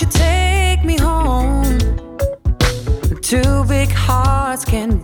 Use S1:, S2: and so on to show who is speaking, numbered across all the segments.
S1: You take me home? Two big hearts can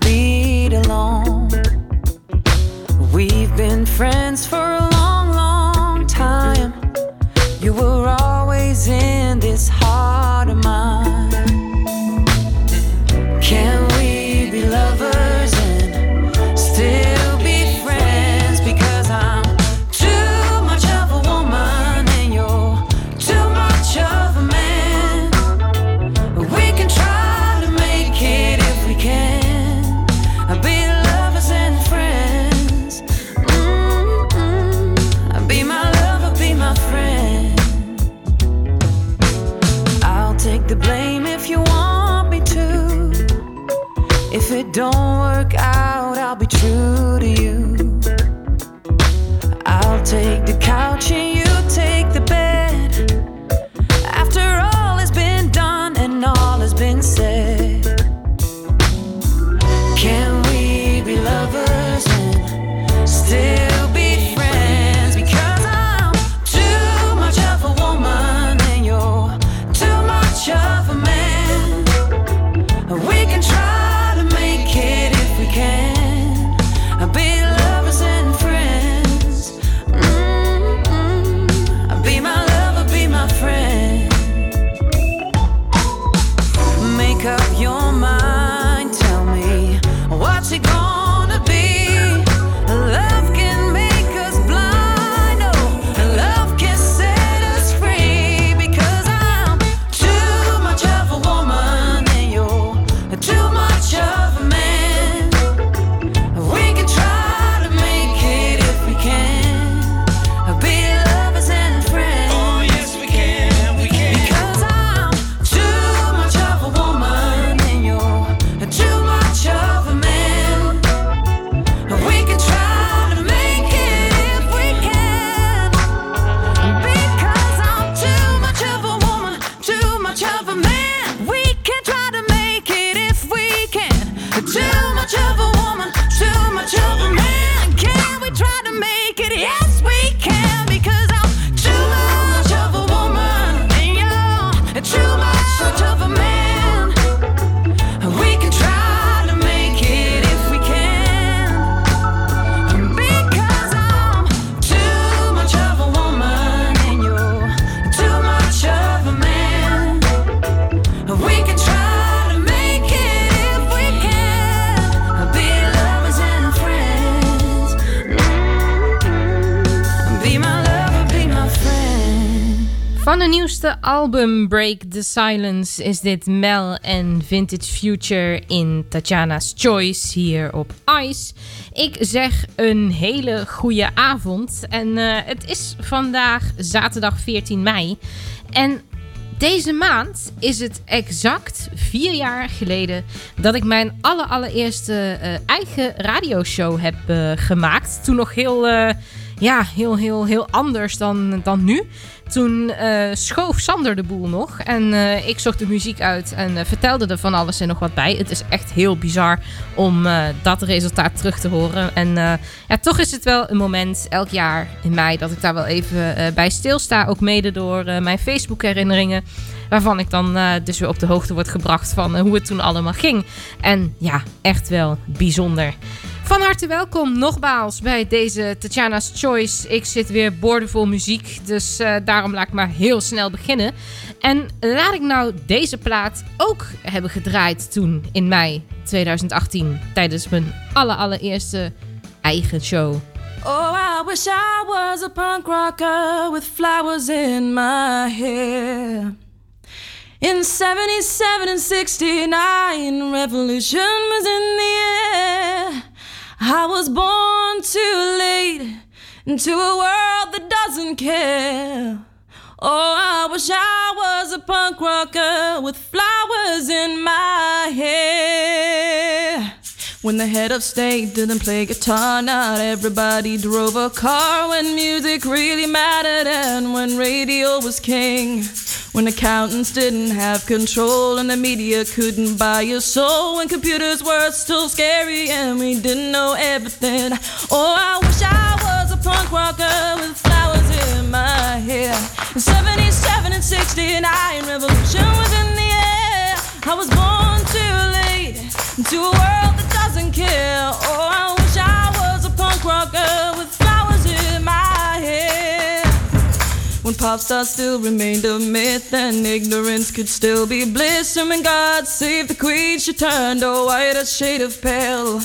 S2: Break the Silence is dit Mel en Vintage Future in Tatjana's Choice hier op Ice. Ik zeg een hele goede avond en eh, het is vandaag zaterdag 14 mei. En deze maand is het exact vier jaar geleden dat ik mijn aller allereerste eh, eigen radioshow heb eh, gemaakt. Toen nog heel, ja, heel, heel, heel anders dan, dan nu. Toen eh, schoof Sander de boel nog en eh, ik zocht de muziek uit en eh, vertelde er van alles en nog wat bij. Het is echt heel bizar om dat resultaat terug te horen. En ja, toch is het wel een moment elk jaar in mei dat ik daar wel even bij stilsta. Ook mede door mijn Facebook herinneringen. Waarvan ik dan dus weer op de hoogte word gebracht van hoe het toen allemaal ging. En ja, echt wel bijzonder. Van harte welkom nogmaals bij deze Tatjana's Choice. Ik zit weer boordevol muziek, dus eh, daarom laat ik maar heel snel beginnen. En laat ik nou deze plaat ook hebben gedraaid toen in mei 2018 tijdens mijn aller allereerste eigen show.
S1: Oh, I wish I was a punk rocker with flowers in my hair. In 77 and 69, revolution was in the air. I was born too late,
S3: into a world that doesn't care. Oh, I wish I was a punk rocker with flowers in my hair. When the head of state didn't play guitar, not everybody drove a car. When music really mattered and when radio was king. When accountants didn't have control and the media couldn't buy your soul. When computers were still scary and we didn't know everything. Oh, I wish I was a punk rocker with flowers in my hair. In 77 and 69, revolution was in the air. I was born too late into a pop stars still remained a myth and ignorance could still be bliss. And when God saved the queen, she turned a white a shade of pale.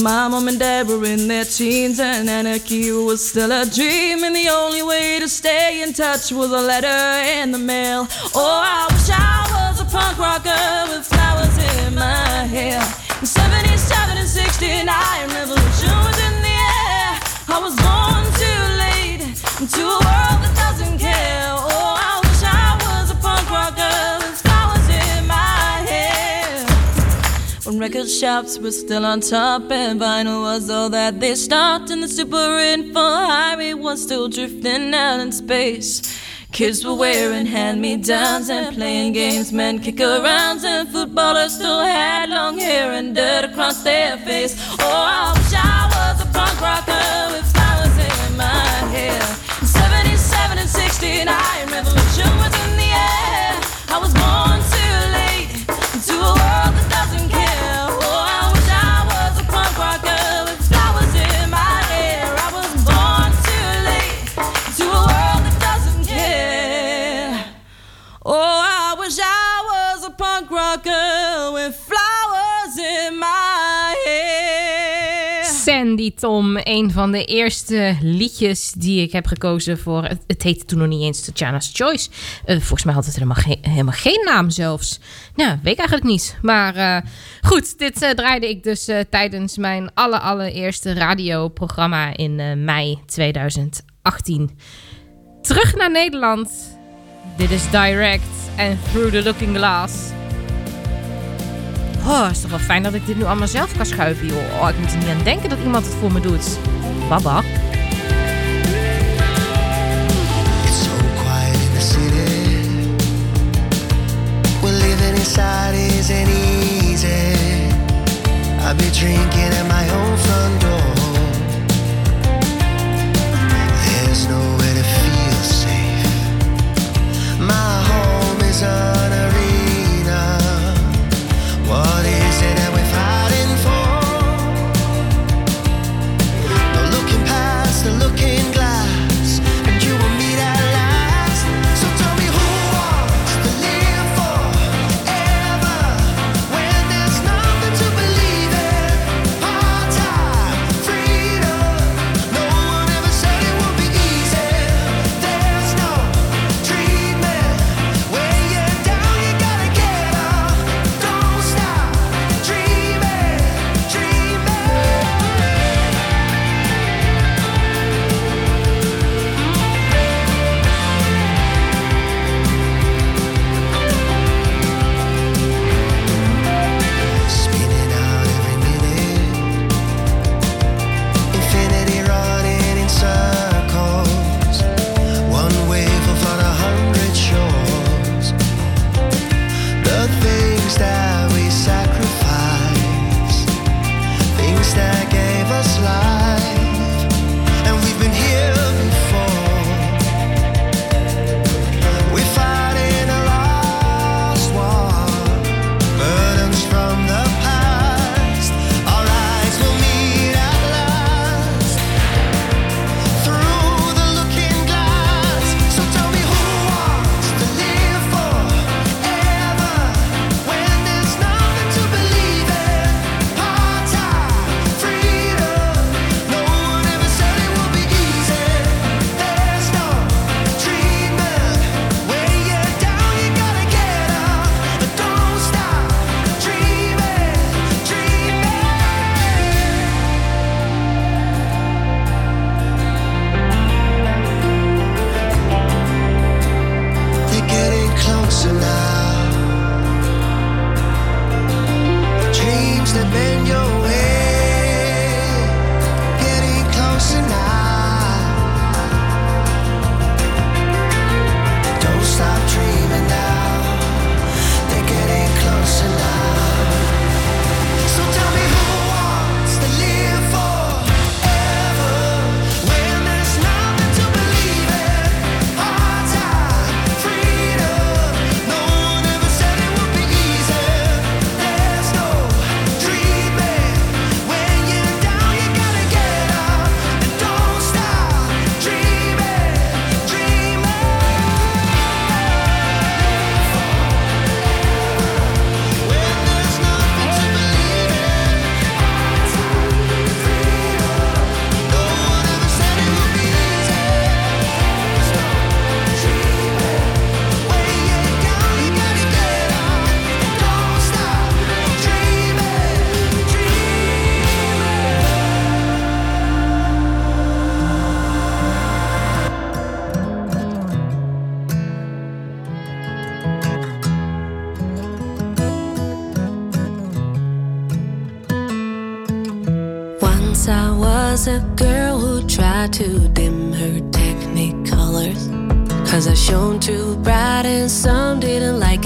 S3: My mom and dad were in their teens and anarchy was still a dream. And the only way to stay in touch was a letter in the mail. Oh, I wish I was a punk rocker with flowers in my hair. In 77 and 69, revolution was in the air. I was born too late into record shops were still on top and vinyl was all that they stopped, and the super info highway was still drifting out in space. Kids were wearing hand me downs and playing games, men kick arounds, and footballers still had long hair and dirt across their face. Oh, I wish I was a punk rocker with flowers in my hair. 77 and 69, revolution was
S2: Sandy Tom, een van de eerste liedjes die ik heb gekozen voor. Het, het heette toen nog niet eens Tatjana's Choice. Eh, volgens mij had het helemaal, geen- helemaal geen naam zelfs. Nou, weet ik eigenlijk niet. Maar eh, goed, dit eh, draaide ik dus tijdens mijn aller, allereerste radioprogramma in mei 2018. Terug naar Nederland. Dit is Direct en Through the Looking Glass. Oh, is toch wel fijn dat ik dit nu allemaal zelf kan schuiven, joh. Oh, ik moet er niet aan denken dat iemand het voor me doet. Baba.
S4: Inside isn't easy. I'll be drinking at my own front door. There's nowhere to feel safe. My home is an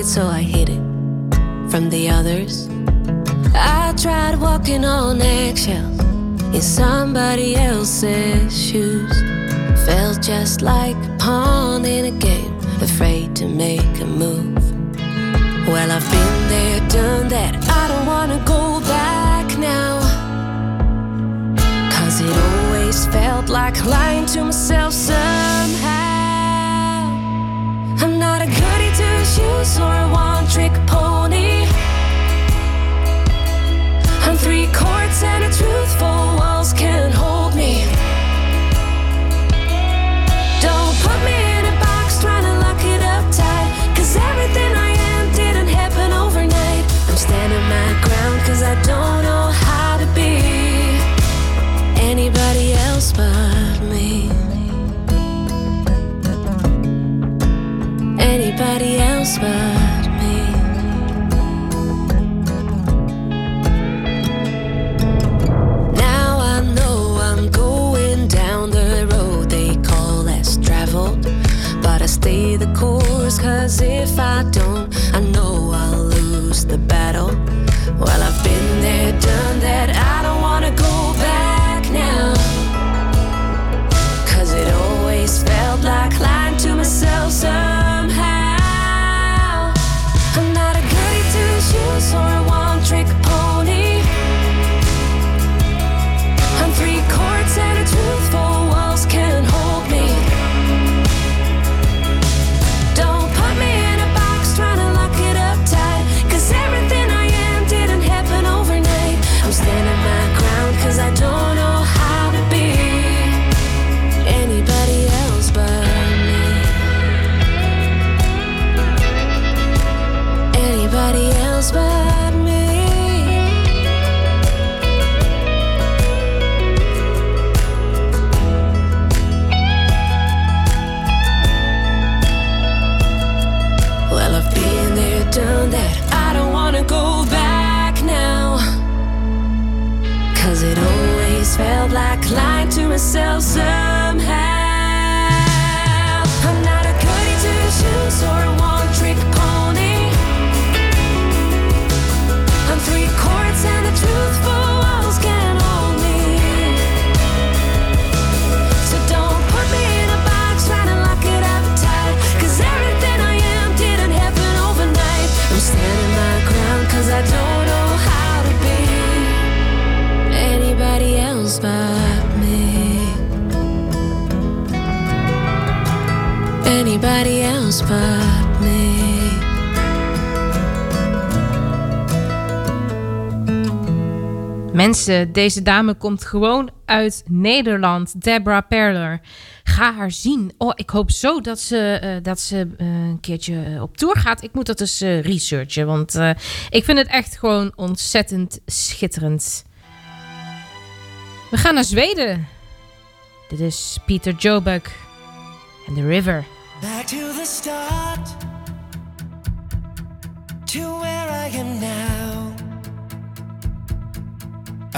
S4: so
S5: I hid it from the others. I tried walking on eggshells in somebody else's shoes. Felt just like a pawn in a game, afraid to make a move. Well, I've been there, done that. I don't wanna go back now. Cause it always felt like lying to myself somehow. Shoes or one trick pony. I'm three chords and a truthful walls can't hold me. Don't put me in a box trying to lock it up tight. Cause everything I am didn't happen overnight. I'm standing my ground cause I don't Anybody else but me. Now I know I'm going down the road they call less traveled. But I stay the course, cause if I don't, I know I'll lose the battle.
S2: Deze dame komt gewoon uit Nederland. Deborah Perler. Ga haar zien. Oh, ik hoop zo dat ze, eh, dat ze eh, een keertje eh, op tour gaat. Ik moet dat dus researchen. Want ik vind het echt gewoon ontzettend schitterend. We gaan naar Zweden. Dit is Peter Jobuk en The River.
S6: Back to the start, to where I am now.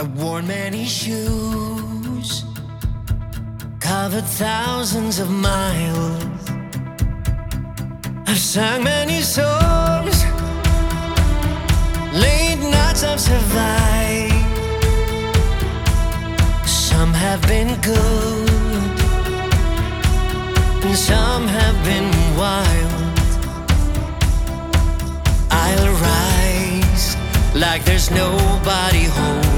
S6: I've worn many shoes, covered thousands of miles. I've sung many songs, late nights I've survived. Some have been good and some have been wild. I'll rise like there's nobody holding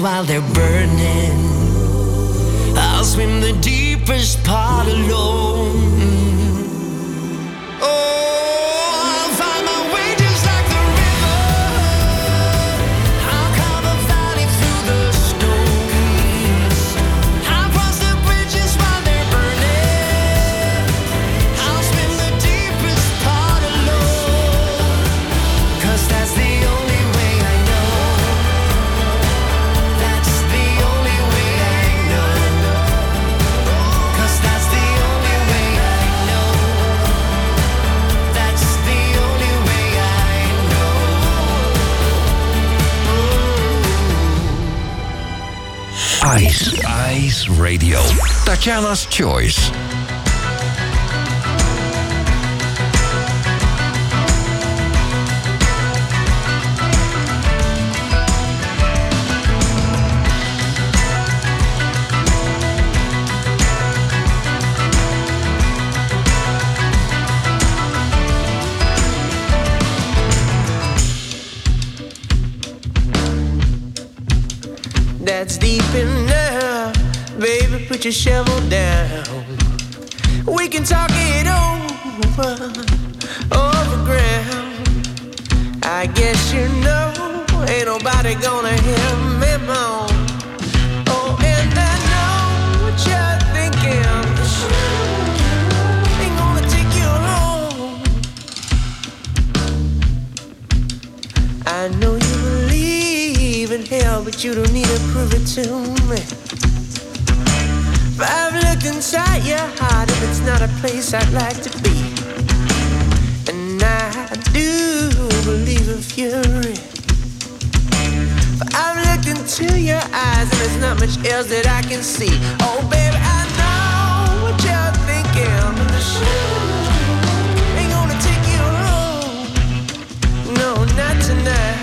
S6: while they're burning. That's deep enough, baby. Put your shovel down. We can talk it over, over ground. I guess you know, ain't nobody gonna hear me moan. But you don't need to prove it to me. But I've looked inside your heart, and it's not a place I'd like to be. And I do believe in fury. But I've looked into your eyes, and there's not much else that I can see. Oh, baby, I know what you're thinking. But the shoe ain't gonna take you home. No, not tonight.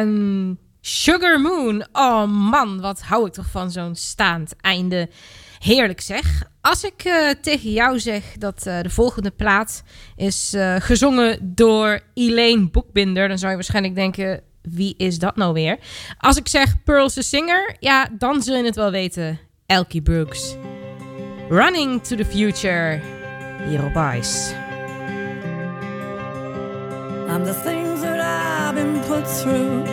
S2: En Sugar Moon. Oh man, wat hou ik toch van zo'n staand einde. Heerlijk zeg. Als ik eh, tegen jou zeg dat eh, de volgende plaat is eh, gezongen door Elaine Boekbinder, dan zou je waarschijnlijk denken: wie is dat nou weer? Als ik zeg Pearl's the Singer, ja, dan zul je het wel weten. Elkie Brooks. Running to the Future. Hier op Ice.
S7: I'm the things that I've been put through.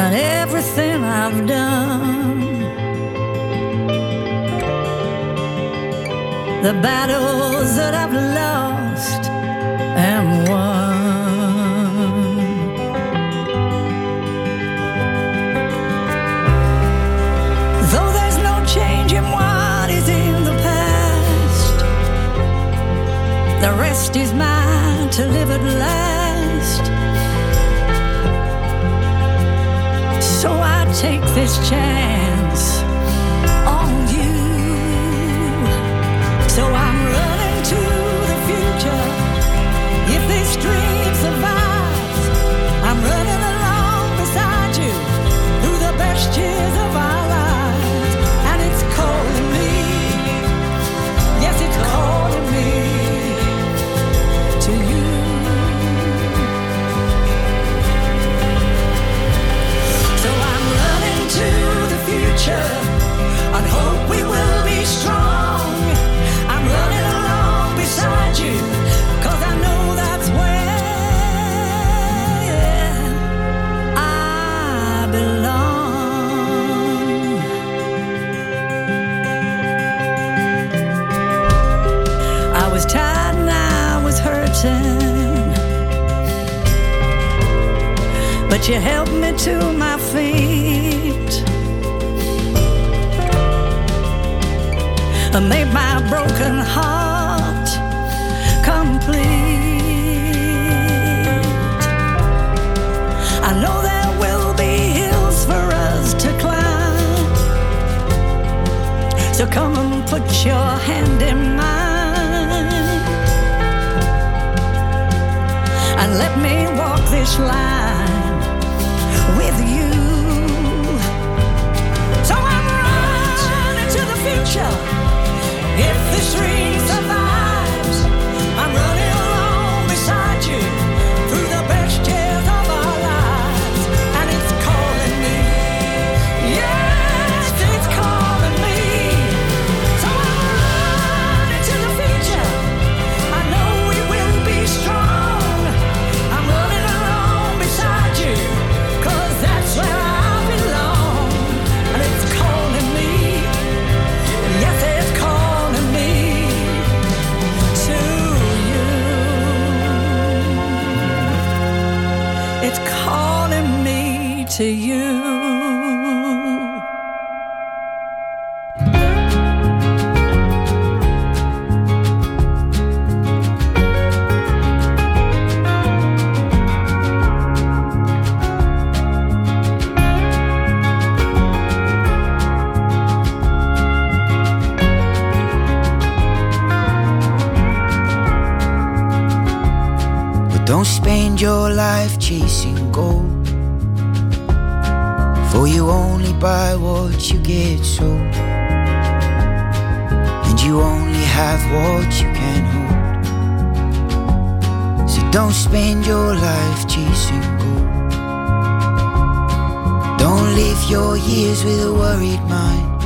S7: And everything I've done. The battles that I've lost and won. Though there's no change in what is in the past. The rest is mine to live at last. So I take this chance on you. So I'm future and hope we will be strong. I'm running along beside you, cause I know that's where I belong. I was tired and I was hurting. But you helped me to And made my broken heart complete. I know there will be hills for us to climb. So come and put your hand in mine and let me walk this line with you. So I'm running to the future. If to you.
S8: But don't spend your life chasing gold. For you only buy what you get sold. And you only have what you can hold. So don't spend your life chasing gold. Don't live your years with a worried mind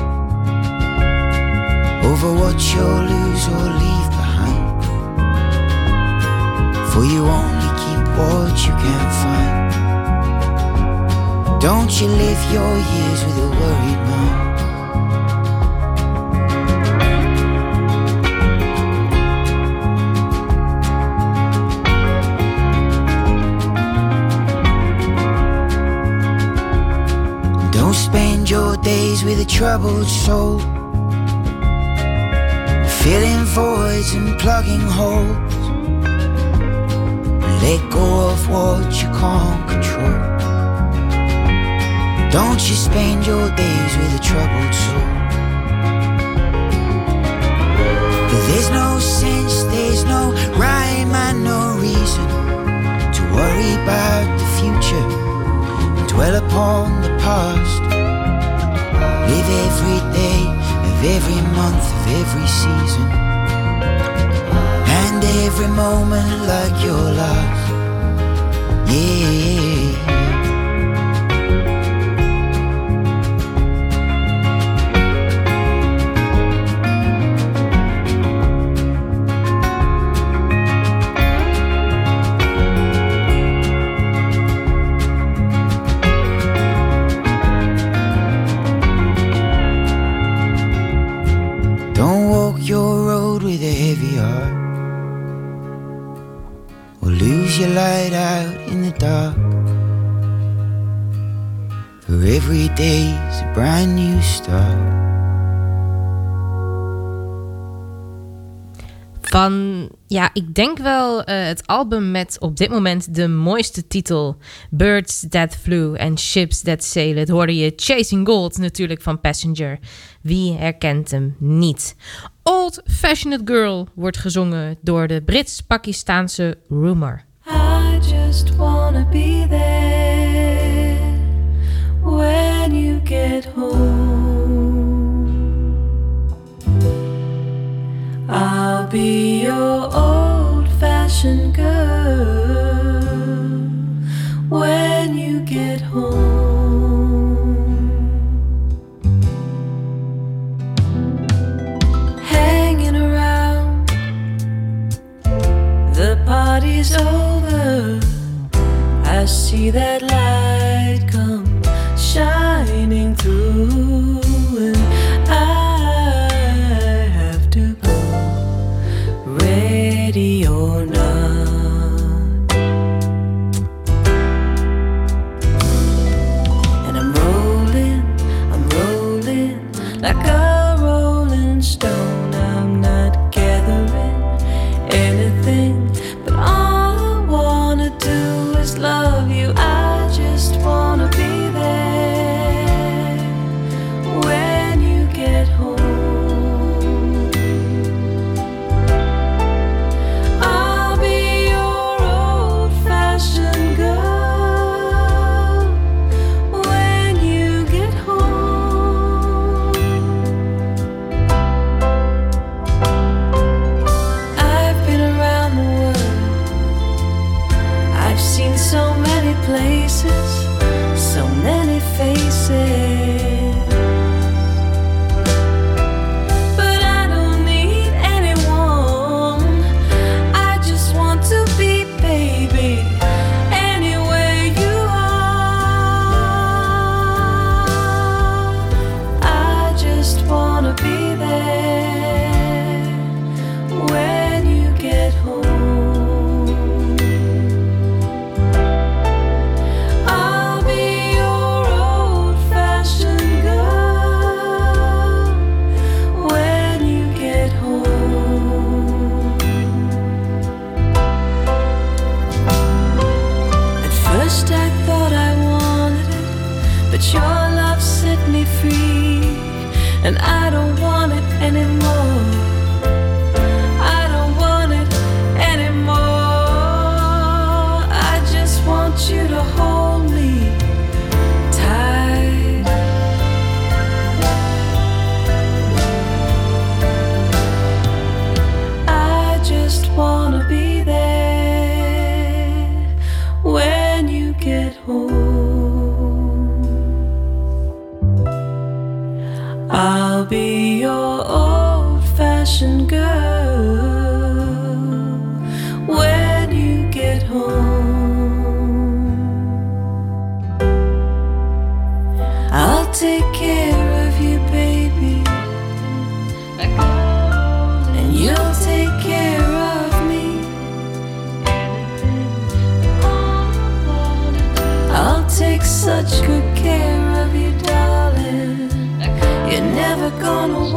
S8: over what you'll lose or leave behind. For you only keep what you can find. Don't you live your years with a worried mind. Don't spend your days with a troubled soul. Filling voids and plugging holes. Let go of what you can't control. Don't you spend your days with a troubled soul. There's no sense, there's no rhyme and no reason to worry about the future and dwell upon the past. Live every day of every month of every season. And every moment like your last. Yeah.
S2: Ja, ik denk wel eh, het album met op dit moment de mooiste titel. Birds That Flew and Ships That Sail. Het hoorde je Chasing Gold natuurlijk van Passenger. Wie herkent hem niet? Old Fashioned Girl wordt gezongen door de Brits-Pakistaanse Rumor.
S5: I just wanna be there when you get home. I'll be old fashioned girl when you get home. Hanging around, the party's over. I see that light do is love I'll be your old fashioned girl when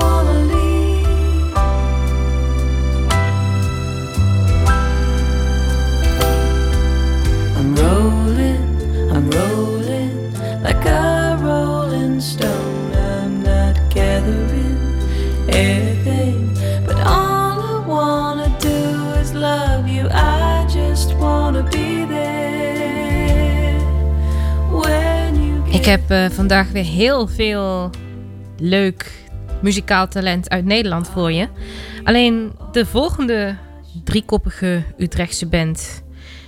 S2: heb eh, vandaag weer heel veel leuk muzikaal talent uit Nederland voor je. Alleen de volgende driekoppige Utrechtse band...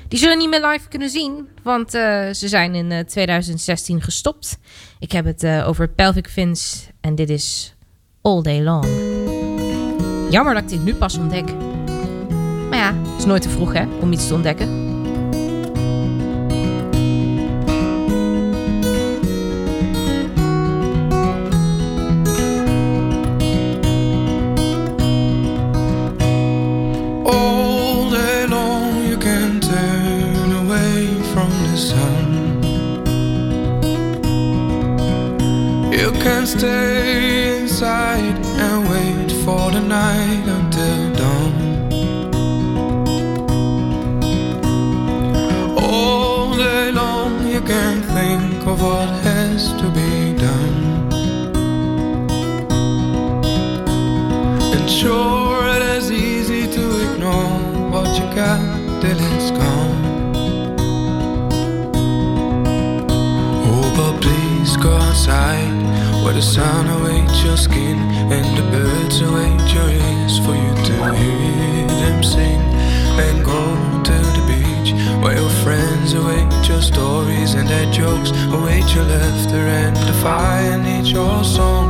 S2: die zullen niet meer live kunnen zien... want eh, ze zijn in eh, 2016 gestopt. Ik heb het eh, over Pelvic Fins en dit is All Day Long. Jammer dat ik dit nu pas ontdek. Maar ja, het is nooit te vroeg hè, om iets te ontdekken.
S9: Can think of what has to be done. And sure, it is easy to ignore what you got till it's gone. Oh, but please go outside where the sun awaits your skin and the birds await your ears for you to hear them sing. And go where your friends await your stories and their jokes await your laughter and fire needs your song.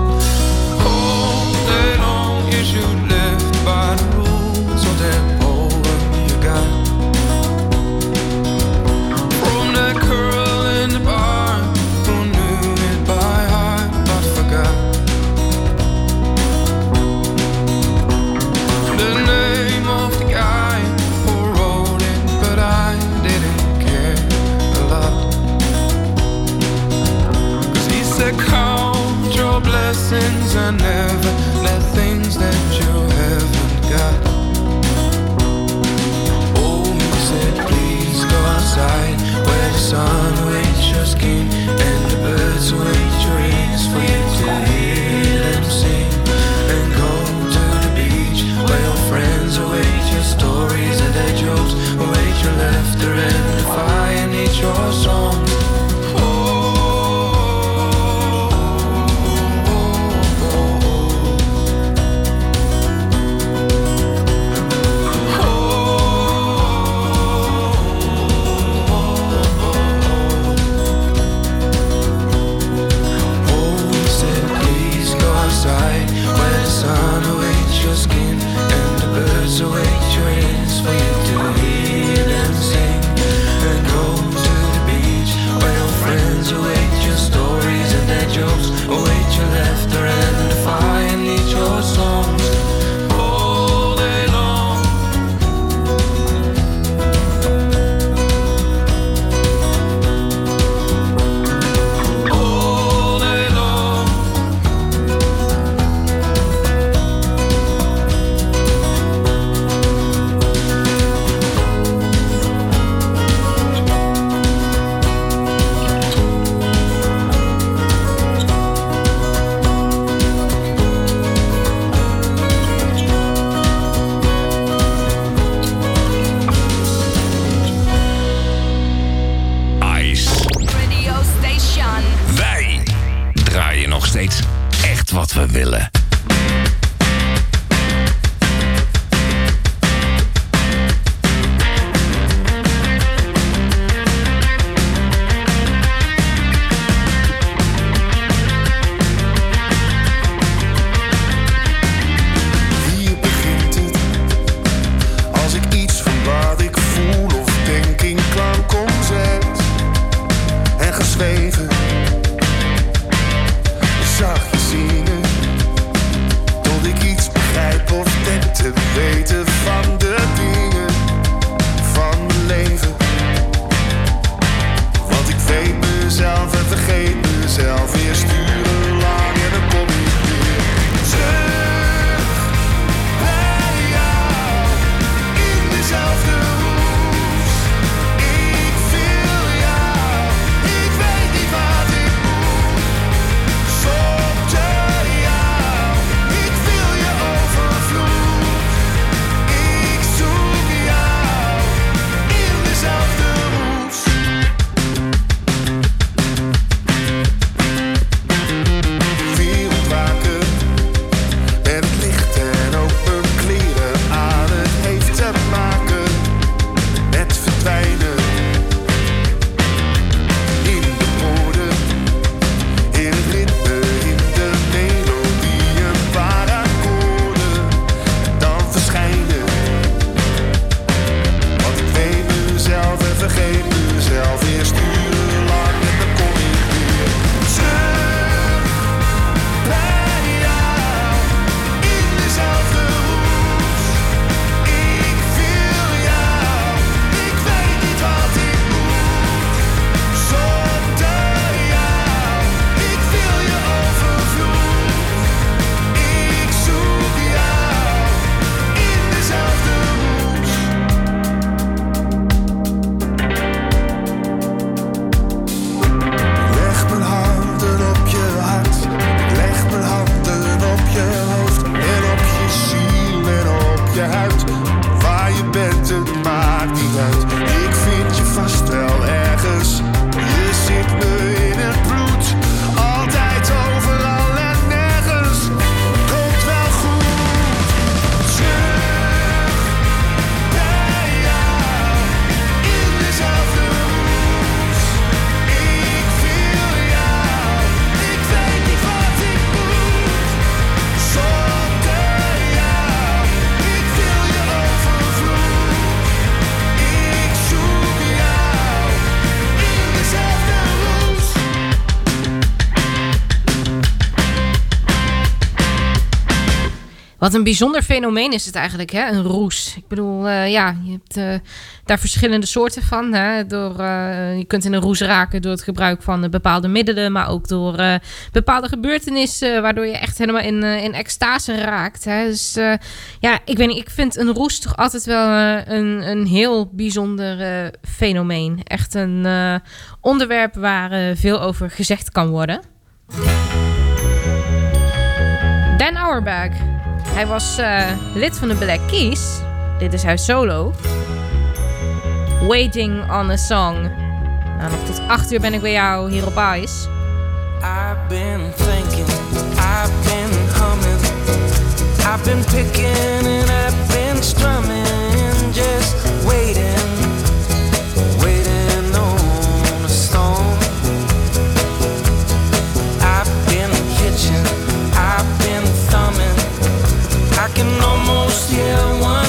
S9: And never let things that
S10: Wat
S2: een bijzonder fenomeen is het eigenlijk, hè? een roes. Ik bedoel, eh, ja, je hebt eh, daar verschillende soorten van. Hè? Door, eh, je kunt in een roes raken door het gebruik van bepaalde middelen, maar ook door bepaalde gebeurtenissen, waardoor je echt helemaal in, in extase raakt. Hè? Dus ja, ik weet niet, ik vind een roes toch altijd wel een, een heel bijzonder fenomeen. Echt een onderwerp waar veel over gezegd kan worden. Dan Auerbach. Hij was eh, lid van de Black Keys. Dit is hij solo. Waiting on a Song. Nou, nog tot 8 uur ben ik bij jou hier op Ice.
S6: I've been thinking, I've been humming, I've been picking and I've been strumming, I can almost hear one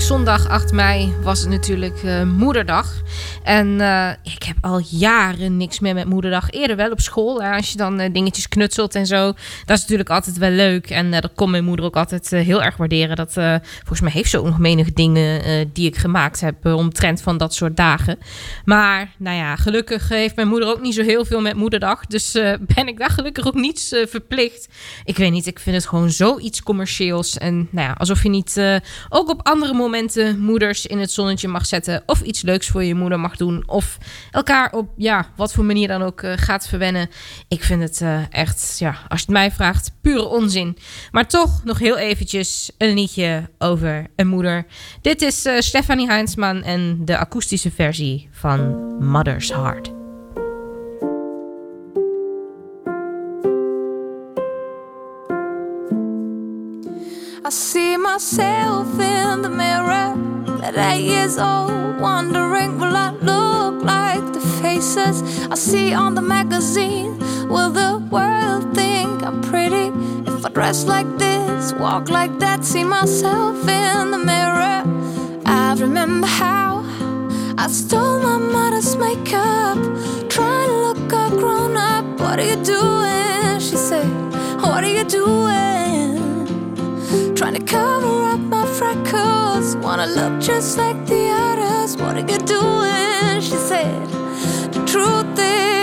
S2: zondag 8 mei was het natuurlijk eh, moederdag. En eh, ik heb al jaren niks meer met moederdag. Eerder wel op school. Als je dan eh, dingetjes knutselt en zo. Dat is natuurlijk altijd wel leuk. En eh, dat kon mijn moeder ook altijd heel erg waarderen. Dat, volgens mij heeft ze ook nog menige dingen die ik gemaakt heb. omtrent van dat soort dagen. Maar nou ja, gelukkig heeft mijn moeder ook niet zo heel veel met moederdag. Dus ben ik daar gelukkig ook niets verplicht. Ik weet niet, ik vind het gewoon zoiets commercieels. En nou ja, alsof je niet ook op andere momenten moeders in het zonnetje mag zetten. Of iets leuks voor je moeder mag doen. Of elkaar op ja, wat voor manier dan ook eh, gaat verwennen. Ik vind het eh, echt, ja, als je het mij vraagt, pure onzin. Maar toch nog heel eventjes een liedje over een moeder. Dit is eh, Stefanie Heinsman en de akoestische versie van Mother's Heart.
S1: I see myself in the mirror at eight years old, wondering will I look like the faces I see on the magazine? Will the world think I'm pretty if I dress like this, walk like that, see myself in the mirror? I remember how I stole my mother's makeup, trying to look all grown up. What are you doing? She said, What are you doing? Trying to cover up my freckles. Wanna look just like the others. What are you doing? She said, The truth is,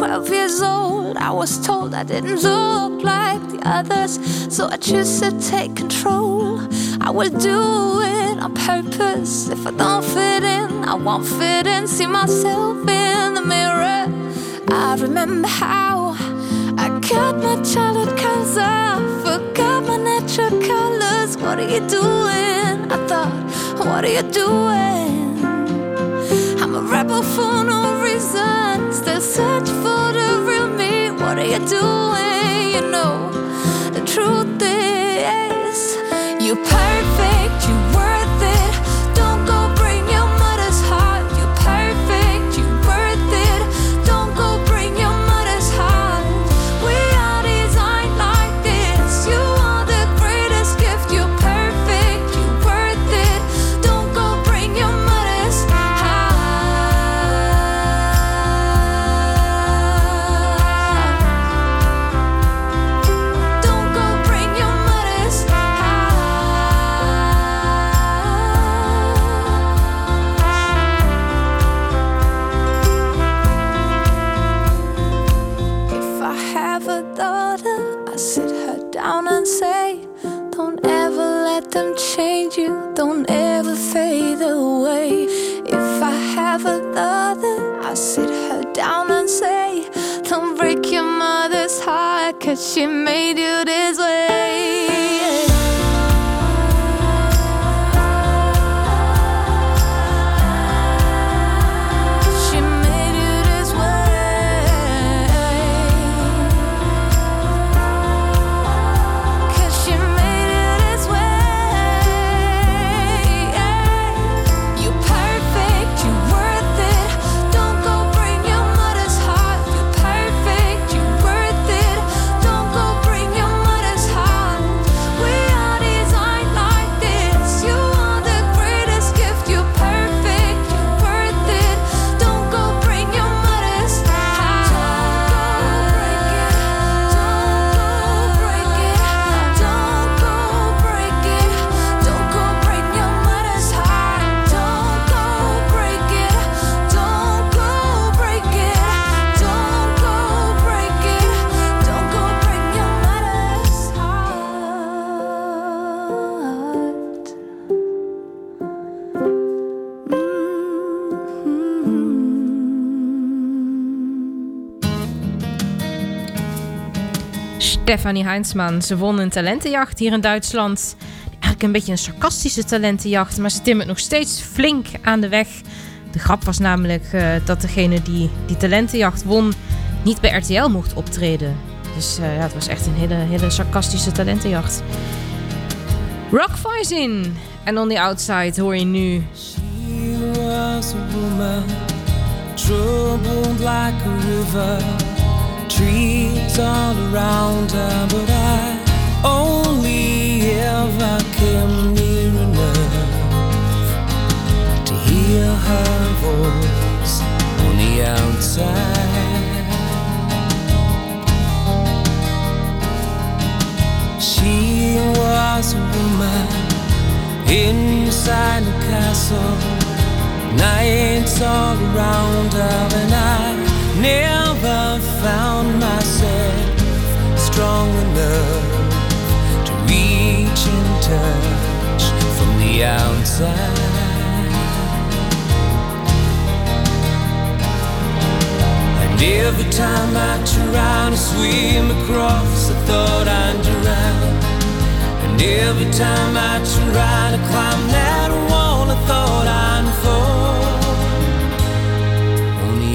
S1: 12 years old, I was told I didn't look like the others. So I choose to take control. I will do it on purpose. If I don't fit in, I won't fit in. See myself in the mirror. I remember how I cut my childhood colors off, forgot my natural colors. What are you doing? I thought, what are you doing? I'm a rebel for no reason, still searching for the real me. What are you doing? You know, the truth is, you're perfect, I sit her down and say, Don't break your mother's heart, cause she made you this way.
S2: Stefanie Heinsman. Ze won een talentenjacht hier in Duitsland. Eigenlijk een beetje een sarcastische talentenjacht, maar ze timmert nog steeds flink aan de weg. De grap was namelijk eh, dat degene die die talentenjacht won niet bij RTL mocht optreden. Dus eh, ja, het was echt een hele, hele sarcastische talentenjacht. Rock Voicing. En on the outside hoor je nu
S6: She was a woman, troubled like a river, trees all around her, but I only ever came near enough to hear her voice on the outside. She was a woman inside the castle. Nights all around her, and I never found myself strong enough to reach and touch from the outside. And every time I try to swim across, I thought I'd drown. And every time I try to climb that wall, I thought I'd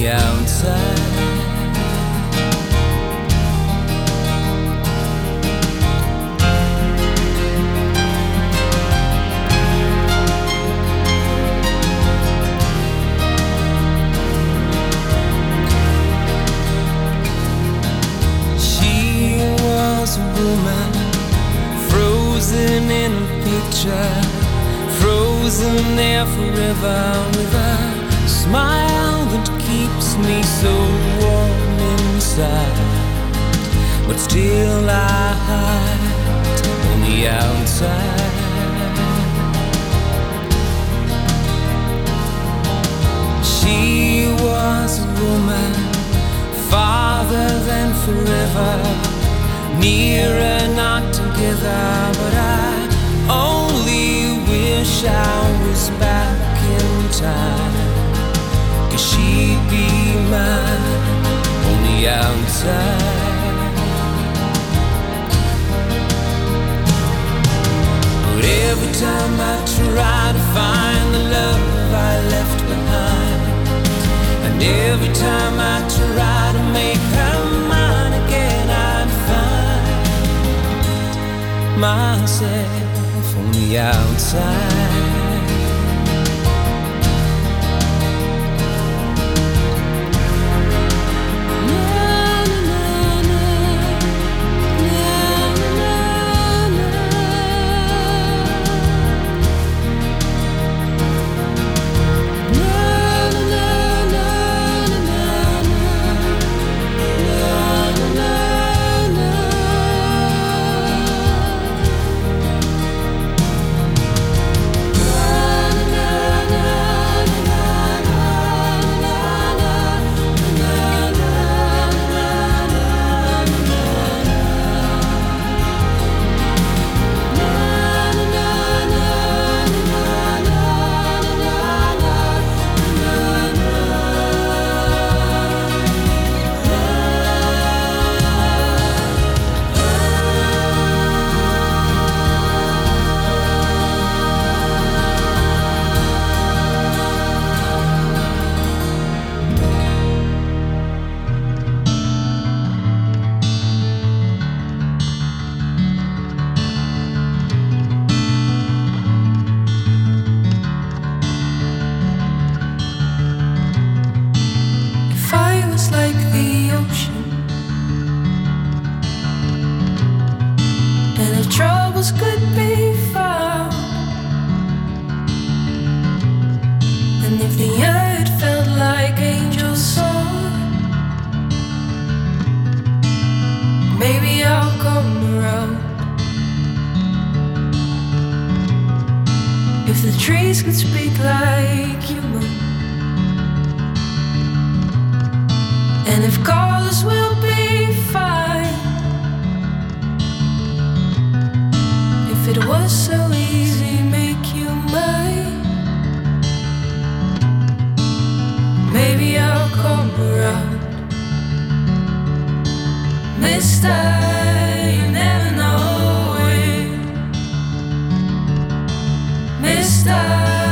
S6: outside. She was a woman frozen in a picture, frozen there forever with a smile keeps me so warm inside. But still I hide on the outside. She was a woman farther than forever, nearer not together. But I only wish I was back in time. She'd be mine on the outside. But every time I try to find the love I left behind, and every time I try to make her mine again, I'd find myself on the outside.
S5: If the trees could speak like human. And if colors will be fine, if it was so easy, make you mine. Maybe I'll come around. Mister, you Mister,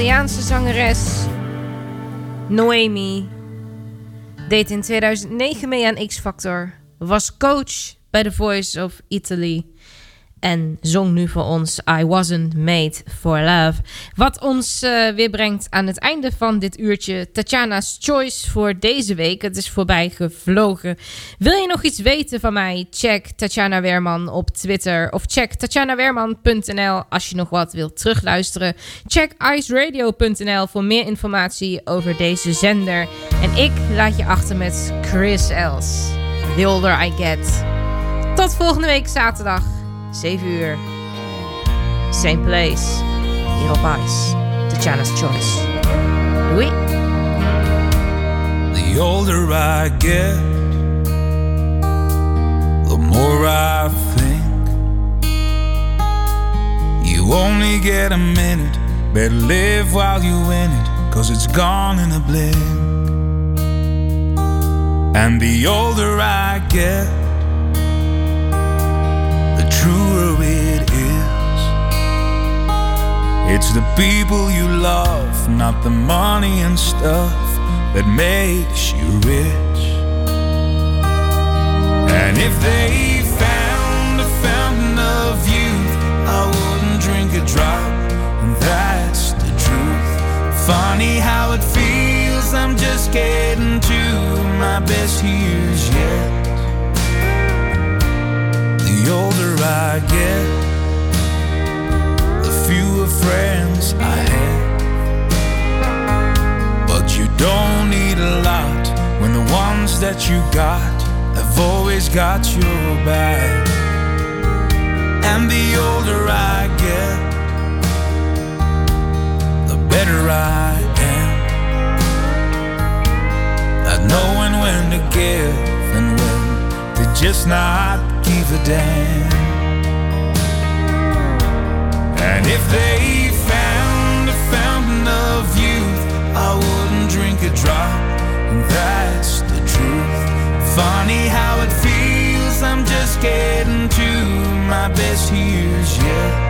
S2: Italiaanse zangeres, Noemi, deed in 2009 mee aan X Factor, was coach bij The Voice of Italy en zong nu voor ons I Wasn't Made for Love. Wat ons uh, weer brengt aan het einde van dit uurtje Tatjana's Choice voor deze week. Het is voorbij gevlogen. Wil je nog iets weten van mij? Check Tatjana Weerman op Twitter of check tatjanaweerman.nl als je nog wat wilt terugluisteren. Check iceradio.nl voor meer informatie over deze zender. En ik laat je achter met Chris Els. The older I get. Tot volgende week zaterdag. 7 uur. Same place. Hier op Ice. Tatjana's Choice. Doei.
S11: The older I get, the more I think. You only get a minute, better live while you in it, cause it's gone in a blink. And the older I get, truer it is. It's the people you love, not the money and stuff that makes you rich. And if they found a fountain of youth, I wouldn't drink a drop, and that's the truth. Funny how it feels, I'm just getting to my best years yet. The older I get, the fewer friends I have. But you don't need a lot when the ones that you got have always got your back. And the older I get, the better I am at knowing when to give and when to just not give a damn. And if they found a fountain of youth, I wouldn't drink a drop, and that's the truth. Funny how it feels, I'm just getting to my best years yet.